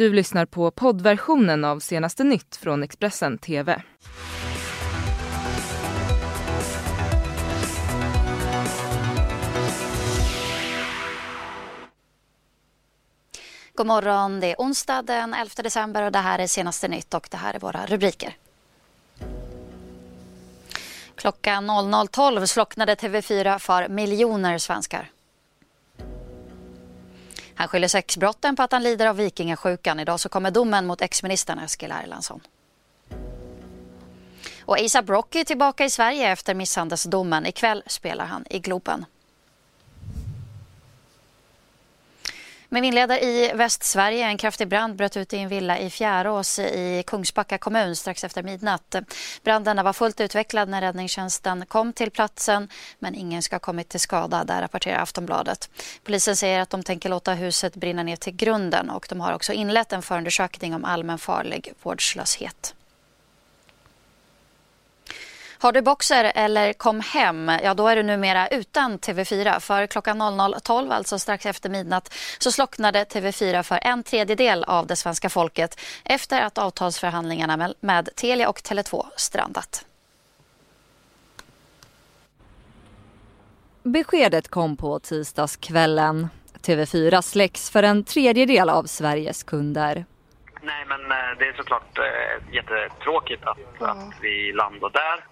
Du lyssnar på poddversionen av senaste nytt från Expressen TV. God morgon, det är onsdag den 11 december och det här är senaste nytt och det här är våra rubriker. Klockan 00.12 slocknade TV4 för miljoner svenskar. Han skyller sexbrotten på att han lider av vikingasjukan. Idag så kommer domen mot exministern Eskil Erlandsson. Och ASAP Rocky är tillbaka i Sverige efter misshandelsdomen. Ikväll spelar han i Globen. Men vi inleder i Västsverige. En kraftig brand bröt ut i en villa i Fjärås i Kungsbacka kommun strax efter midnatt. Branden var fullt utvecklad när räddningstjänsten kom till platsen men ingen ska ha kommit till skada, där rapporterar Aftonbladet. Polisen säger att de tänker låta huset brinna ner till grunden och de har också inlett en förundersökning om allmän farlig vårdslöshet. Har du Boxer eller Kom hem, ja då är du numera utan TV4. För klockan 00.12, alltså strax efter midnatt, så slocknade TV4 för en tredjedel av det svenska folket efter att avtalsförhandlingarna med Telia och Tele2 strandat. Beskedet kom på tisdagskvällen. TV4 släcks för en tredjedel av Sveriges kunder. Nej, men eh, det är såklart eh, jättetråkigt att, mm. att vi landar där.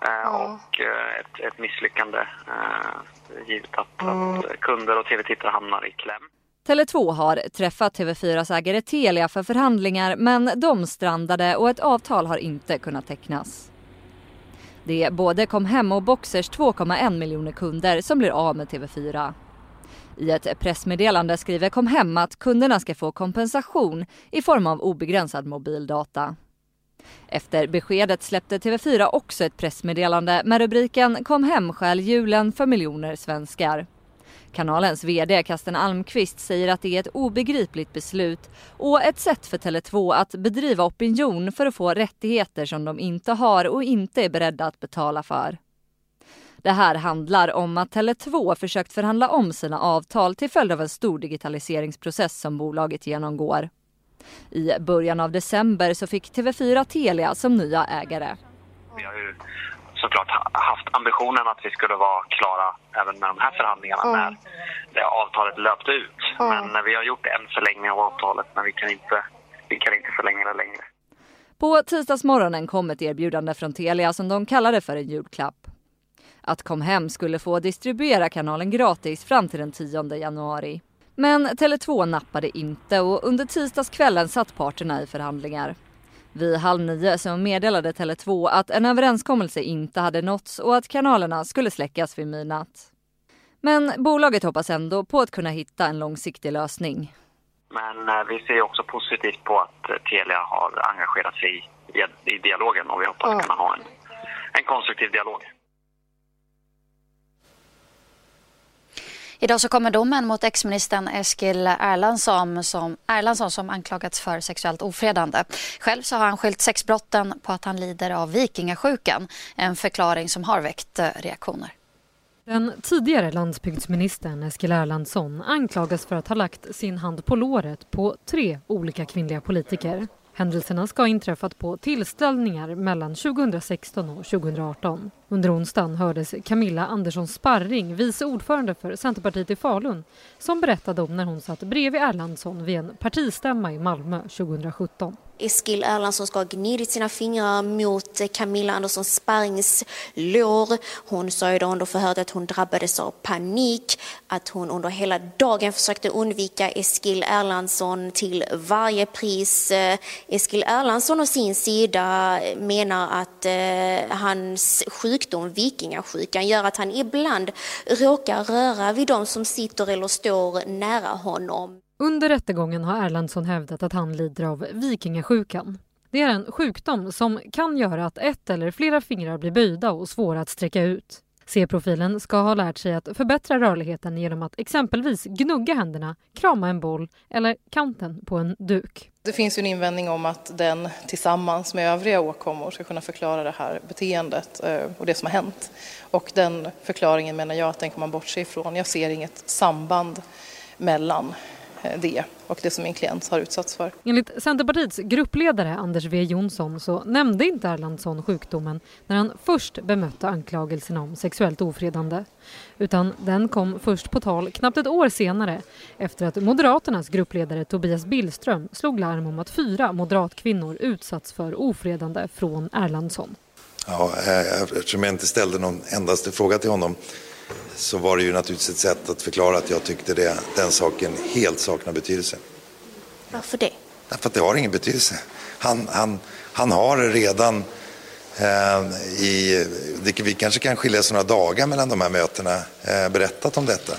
Eh, ja. och eh, ett, ett misslyckande eh, givet att, mm. att kunder och tv-tittare hamnar i kläm. Tele2 har träffat TV4s ägare Telia för förhandlingar men de strandade och ett avtal har inte kunnat tecknas. Det är både Comhem och Boxers 2,1 miljoner kunder som blir av med TV4. I ett pressmeddelande skriver Comhem att kunderna ska få kompensation i form av obegränsad mobildata. Efter beskedet släppte TV4 också ett pressmeddelande med rubriken Kom hem stjäl julen för miljoner svenskar. Kanalens VD Kasten Almqvist säger att det är ett obegripligt beslut och ett sätt för Tele2 att bedriva opinion för att få rättigheter som de inte har och inte är beredda att betala för. Det här handlar om att Tele2 försökt förhandla om sina avtal till följd av en stor digitaliseringsprocess som bolaget genomgår. I början av december så fick TV4 Telia som nya ägare. Vi har ju såklart haft ambitionen att vi skulle vara klara även med de här förhandlingarna mm. när det avtalet löpte ut. Mm. Men vi har gjort en förlängning av avtalet men vi kan inte, vi kan inte förlänga det längre. På tisdagsmorgonen kom ett erbjudande från Telia som de kallade för en julklapp. Att Kom Hem skulle få distribuera kanalen gratis fram till den 10 januari. Men Tele2 nappade inte och under tisdagskvällen satt parterna i förhandlingar. Vid halv nio så meddelade Tele2 att en överenskommelse inte hade nåtts och att kanalerna skulle släckas vid midnatt. Men bolaget hoppas ändå på att kunna hitta en långsiktig lösning. Men eh, vi ser också positivt på att Telia har engagerat sig i, i dialogen och vi hoppas kunna ha en, en konstruktiv dialog. Idag så kommer domen mot exministern Eskil Erlandsson som, Erlandsson som anklagats för sexuellt ofredande. Själv så har han skyllt sexbrotten på att han lider av vikingasjukan. En förklaring som har väckt eh, reaktioner. Den tidigare landsbygdsministern Eskil Erlandsson anklagas för att ha lagt sin hand på låret på tre olika kvinnliga politiker. Händelserna ska ha inträffat på tillställningar mellan 2016 och 2018. Under onsdagen hördes Camilla Andersson Sparring, vice ordförande för Centerpartiet i Falun, som berättade om när hon satt bredvid Erlandsson vid en partistämma i Malmö 2017. Eskil Erlandsson ska ha gnidit sina fingrar mot Camilla Andersson Sparrings lår. Hon sa ju då under förhöret att hon drabbades av panik, att hon under hela dagen försökte undvika Eskil Erlandsson till varje pris. Eskil Erlandsson å sin sida menar att eh, hans sjukdom, vikingasjukan, gör att han ibland råkar röra vid de som sitter eller står nära honom. Under rättegången har Erlandsson hävdat att han lider av vikingasjukan. Det är en sjukdom som kan göra att ett eller flera fingrar blir böjda och svåra att sträcka ut. C-profilen ska ha lärt sig att förbättra rörligheten genom att exempelvis gnugga händerna, krama en boll eller kanten på en duk. Det finns ju en invändning om att den tillsammans med övriga åkommor ska kunna förklara det här beteendet eh, och det som har hänt. Och den förklaringen menar jag att den kan man bortse ifrån. Jag ser inget samband mellan det och det som min klient har utsatts för. Enligt Centerpartiets gruppledare Anders W Jonsson så nämnde inte Erlandsson sjukdomen när han först bemötte anklagelserna om sexuellt ofredande. Utan den kom först på tal knappt ett år senare efter att Moderaternas gruppledare Tobias Billström slog larm om att fyra moderatkvinnor utsatts för ofredande från Erlandsson. Ja, eh, eftersom jag inte ställde någon endaste fråga till honom så var det ju naturligtvis ett sätt att förklara att jag tyckte det, den saken helt saknar betydelse. Varför det? Därför att det har ingen betydelse. Han, han, han har redan eh, i, det, vi kanske kan skilja oss några dagar mellan de här mötena, eh, berättat om detta.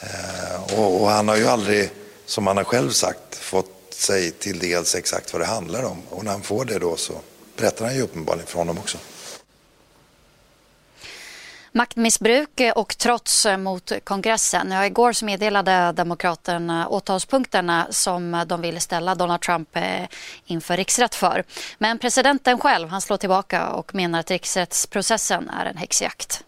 Eh, och, och, han har ju aldrig, som han har själv sagt, fått sig till dels exakt vad det handlar om. Och när han får det då så berättar han ju uppenbarligen för honom också. Maktmissbruk och trots mot kongressen. Ja, igår så meddelade Demokraterna åtalspunkterna som de ville ställa Donald Trump eh, inför riksrätt för. Men presidenten själv han slår tillbaka och menar att riksrättsprocessen är en häxjakt.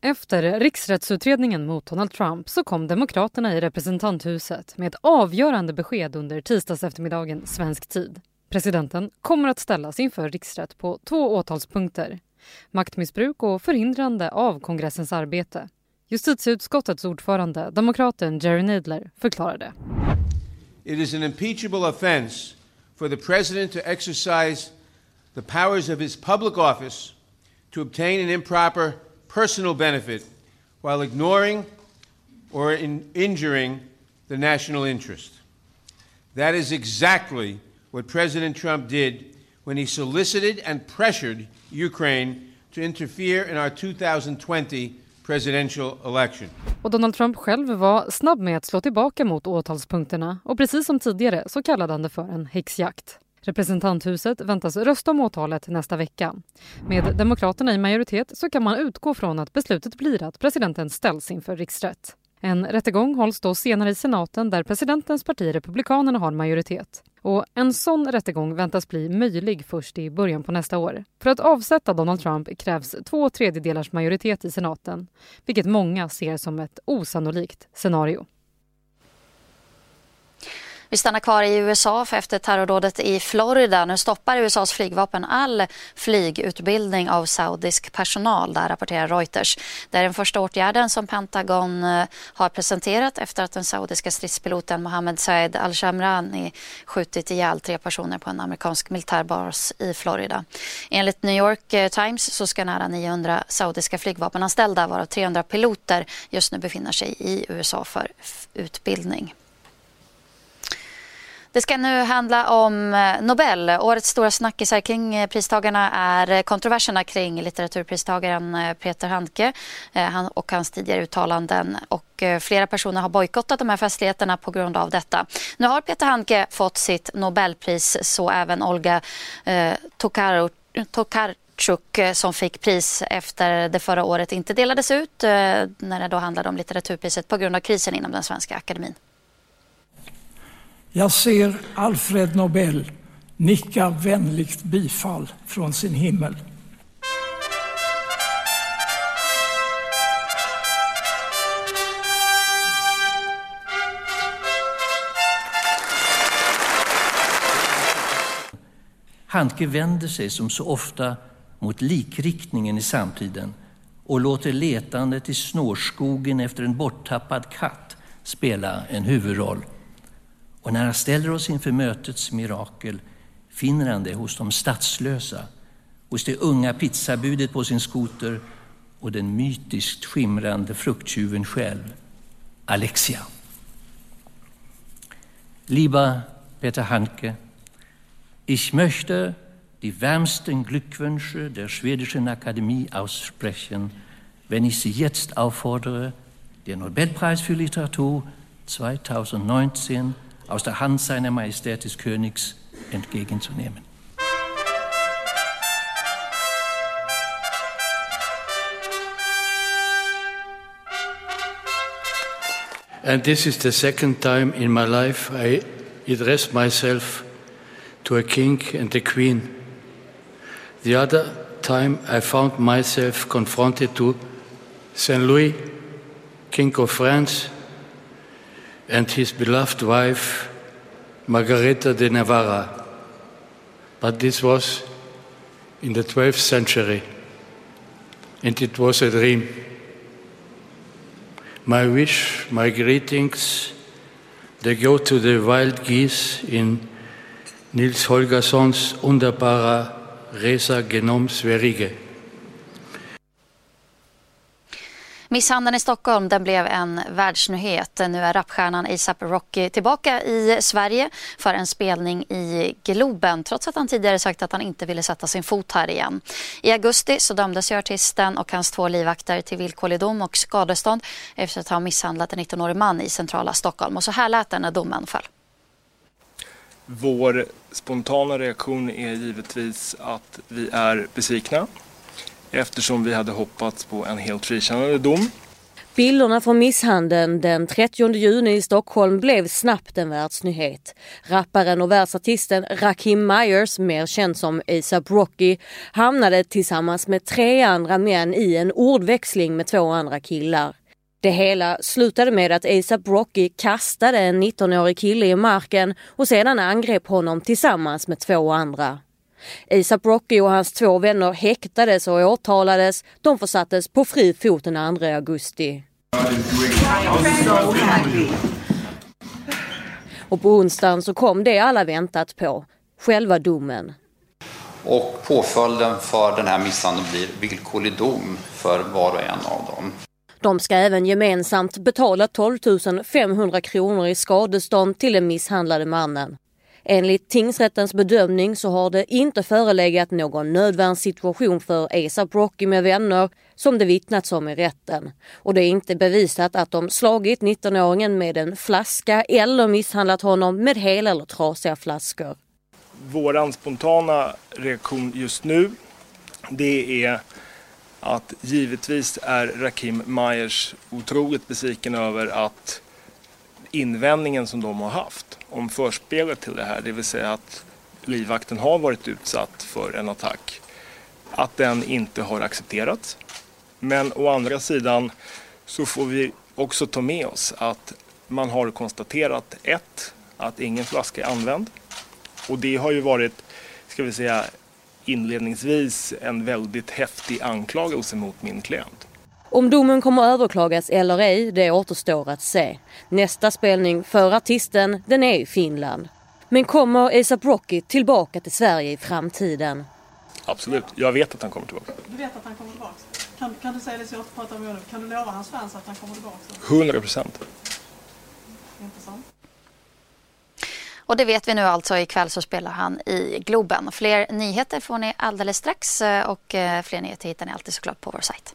Efter riksrättsutredningen mot Donald Trump så kom Demokraterna i representanthuset med ett avgörande besked under tisdags eftermiddagen svensk tid. Presidenten kommer att ställas inför riksrätt på två åtalspunkter maktmissbruk och förhindrande av kongressens arbete. Justitieutskottets ordförande, demokraten Jerry Nadler, förklarade. It is an impeachable offense for the president to exercise the powers of his public office to obtain an improper personal benefit while ignoring or in injuring the national interest. That is exactly what President Trump did when he solicited and pressured Ukraine to interfere in our 2020 presidential election. Och Donald Trump själv var snabb med att slå tillbaka mot åtalspunkterna och precis som tidigare så kallade han det för en häxjakt. Representanthuset väntas rösta om åtalet nästa vecka. Med Demokraterna i majoritet så kan man utgå från att beslutet blir att presidenten ställs inför riksrätt. En rättegång hålls då senare i senaten där presidentens parti Republikanerna har majoritet. Och en sån rättegång väntas bli möjlig först i början på nästa år. För att avsätta Donald Trump krävs två tredjedelars majoritet i senaten vilket många ser som ett osannolikt scenario. Vi stannar kvar i USA för efter terrordådet i Florida. Nu stoppar USAs flygvapen all flygutbildning av saudisk personal, där rapporterar Reuters. Det är den första åtgärden som Pentagon eh, har presenterat efter att den saudiska stridspiloten Mohammed Said al-Shamrani skjutit ihjäl tre personer på en amerikansk militärbas i Florida. Enligt New York eh, Times så ska nära 900 saudiska flygvapenanställda, varav 300 piloter, just nu befinna sig i USA för utbildning. Det ska nu handla om eh, Nobel. Årets stora snackisar kring eh, pristagarna är eh, kontroverserna kring litteraturpristagaren Peter Handke och hans tidigare uttalanden. Och flera personer har bojkottat de här festligheterna på grund av detta. Nu har Peter Handke fått sitt Nobelpris, så även Olga Tokarczuk som fick pris efter det förra året inte delades ut när det då handlade om litteraturpriset på grund av krisen inom den svenska akademin. Jag ser Alfred Nobel nicka vänligt bifall från sin himmel. Handke vänder sig som så ofta mot likriktningen i samtiden och låter letandet i snårskogen efter en borttappad katt spela en huvudroll. Och när han ställer oss inför mötets mirakel finner han det hos de statslösa, hos det unga pizzabudet på sin skoter och den mytiskt skimrande frukttjuven själv, Alexia. Lieber Peter Handke, ich möchte die wärmsten Glückwünsche der Schwedischen Akademie aussprechen, wenn ich Sie jetzt auffordere, den Nobelpreis für Literatur 2019 aus der Hand seiner Majestät des Königs entgegenzunehmen. And this is the second time in my life I address myself to a king and a queen. The other time I found myself confronted to Saint Louis, King of France, and his beloved wife, Margareta de Navarra. But this was in the 12th century, and it was a dream. My wish, my greetings, they go to the wild geese in Nils Holgerssons underbara Resa genom Sverige. Misshandeln i Stockholm den blev en världsnyhet. Nu är rapstjärnan ASAP Rocky tillbaka i Sverige för en spelning i Globen trots att han tidigare sagt att han inte ville sätta sin fot här igen. I augusti så dömdes ju artisten och hans två livvakter till villkorlig dom och skadestånd efter att ha misshandlat en 19-årig man i centrala Stockholm. Och så här lät det när domen föll. Vår spontana reaktion är givetvis att vi är besvikna eftersom vi hade hoppats på en helt frikännande dom. Bilderna från misshandeln den 30 juni i Stockholm blev snabbt en världsnyhet. Rapparen och världsartisten Rakim Myers, mer känd som ASAP Rocky, hamnade tillsammans med tre andra män i en ordväxling med två andra killar. Det hela slutade med att ASAP Rocky kastade en 19-årig kille i marken och sedan angrep honom tillsammans med två andra. ASAP Rocky och hans två vänner häktades och åtalades. De försattes på fri fot den 2 augusti. Och på onsdagen så kom det alla väntat på, själva domen. Och påföljden för den här misshandeln blir villkorlig dom för var och en av dem. De ska även gemensamt betala 12 500 kronor i skadestånd till den misshandlade mannen. Enligt tingsrättens bedömning så har det inte förelegat någon nödvärnssituation för ASAP Rocky med vänner som det vittnats om i rätten. Och det är inte bevisat att de slagit 19-åringen med en flaska eller misshandlat honom med hela eller trasiga flaskor. Vår spontana reaktion just nu det är att givetvis är Rakim Myers otroligt besviken över att invändningen som de har haft om förspelet till det här, det vill säga att livvakten har varit utsatt för en attack, att den inte har accepterats. Men å andra sidan så får vi också ta med oss att man har konstaterat ett, att ingen flaska är använd. Och det har ju varit, ska vi säga, inledningsvis en väldigt häftig anklagelse mot min klient. Om domen kommer att överklagas eller ej, det återstår att se. Nästa spelning för artisten, den är i Finland. Men kommer ASAP Rocky tillbaka till Sverige i framtiden? Absolut, jag vet att han kommer tillbaka. Du vet att han kommer tillbaka? Kan, kan du säga det så jag pratar med honom? Kan du lova hans fans att han kommer tillbaka? 100 procent. Intressant. Och det vet vi nu alltså. Ikväll så spelar han i Globen. Fler nyheter får ni alldeles strax eh, och eh, fler nyheter hittar ni alltid såklart på vår sajt.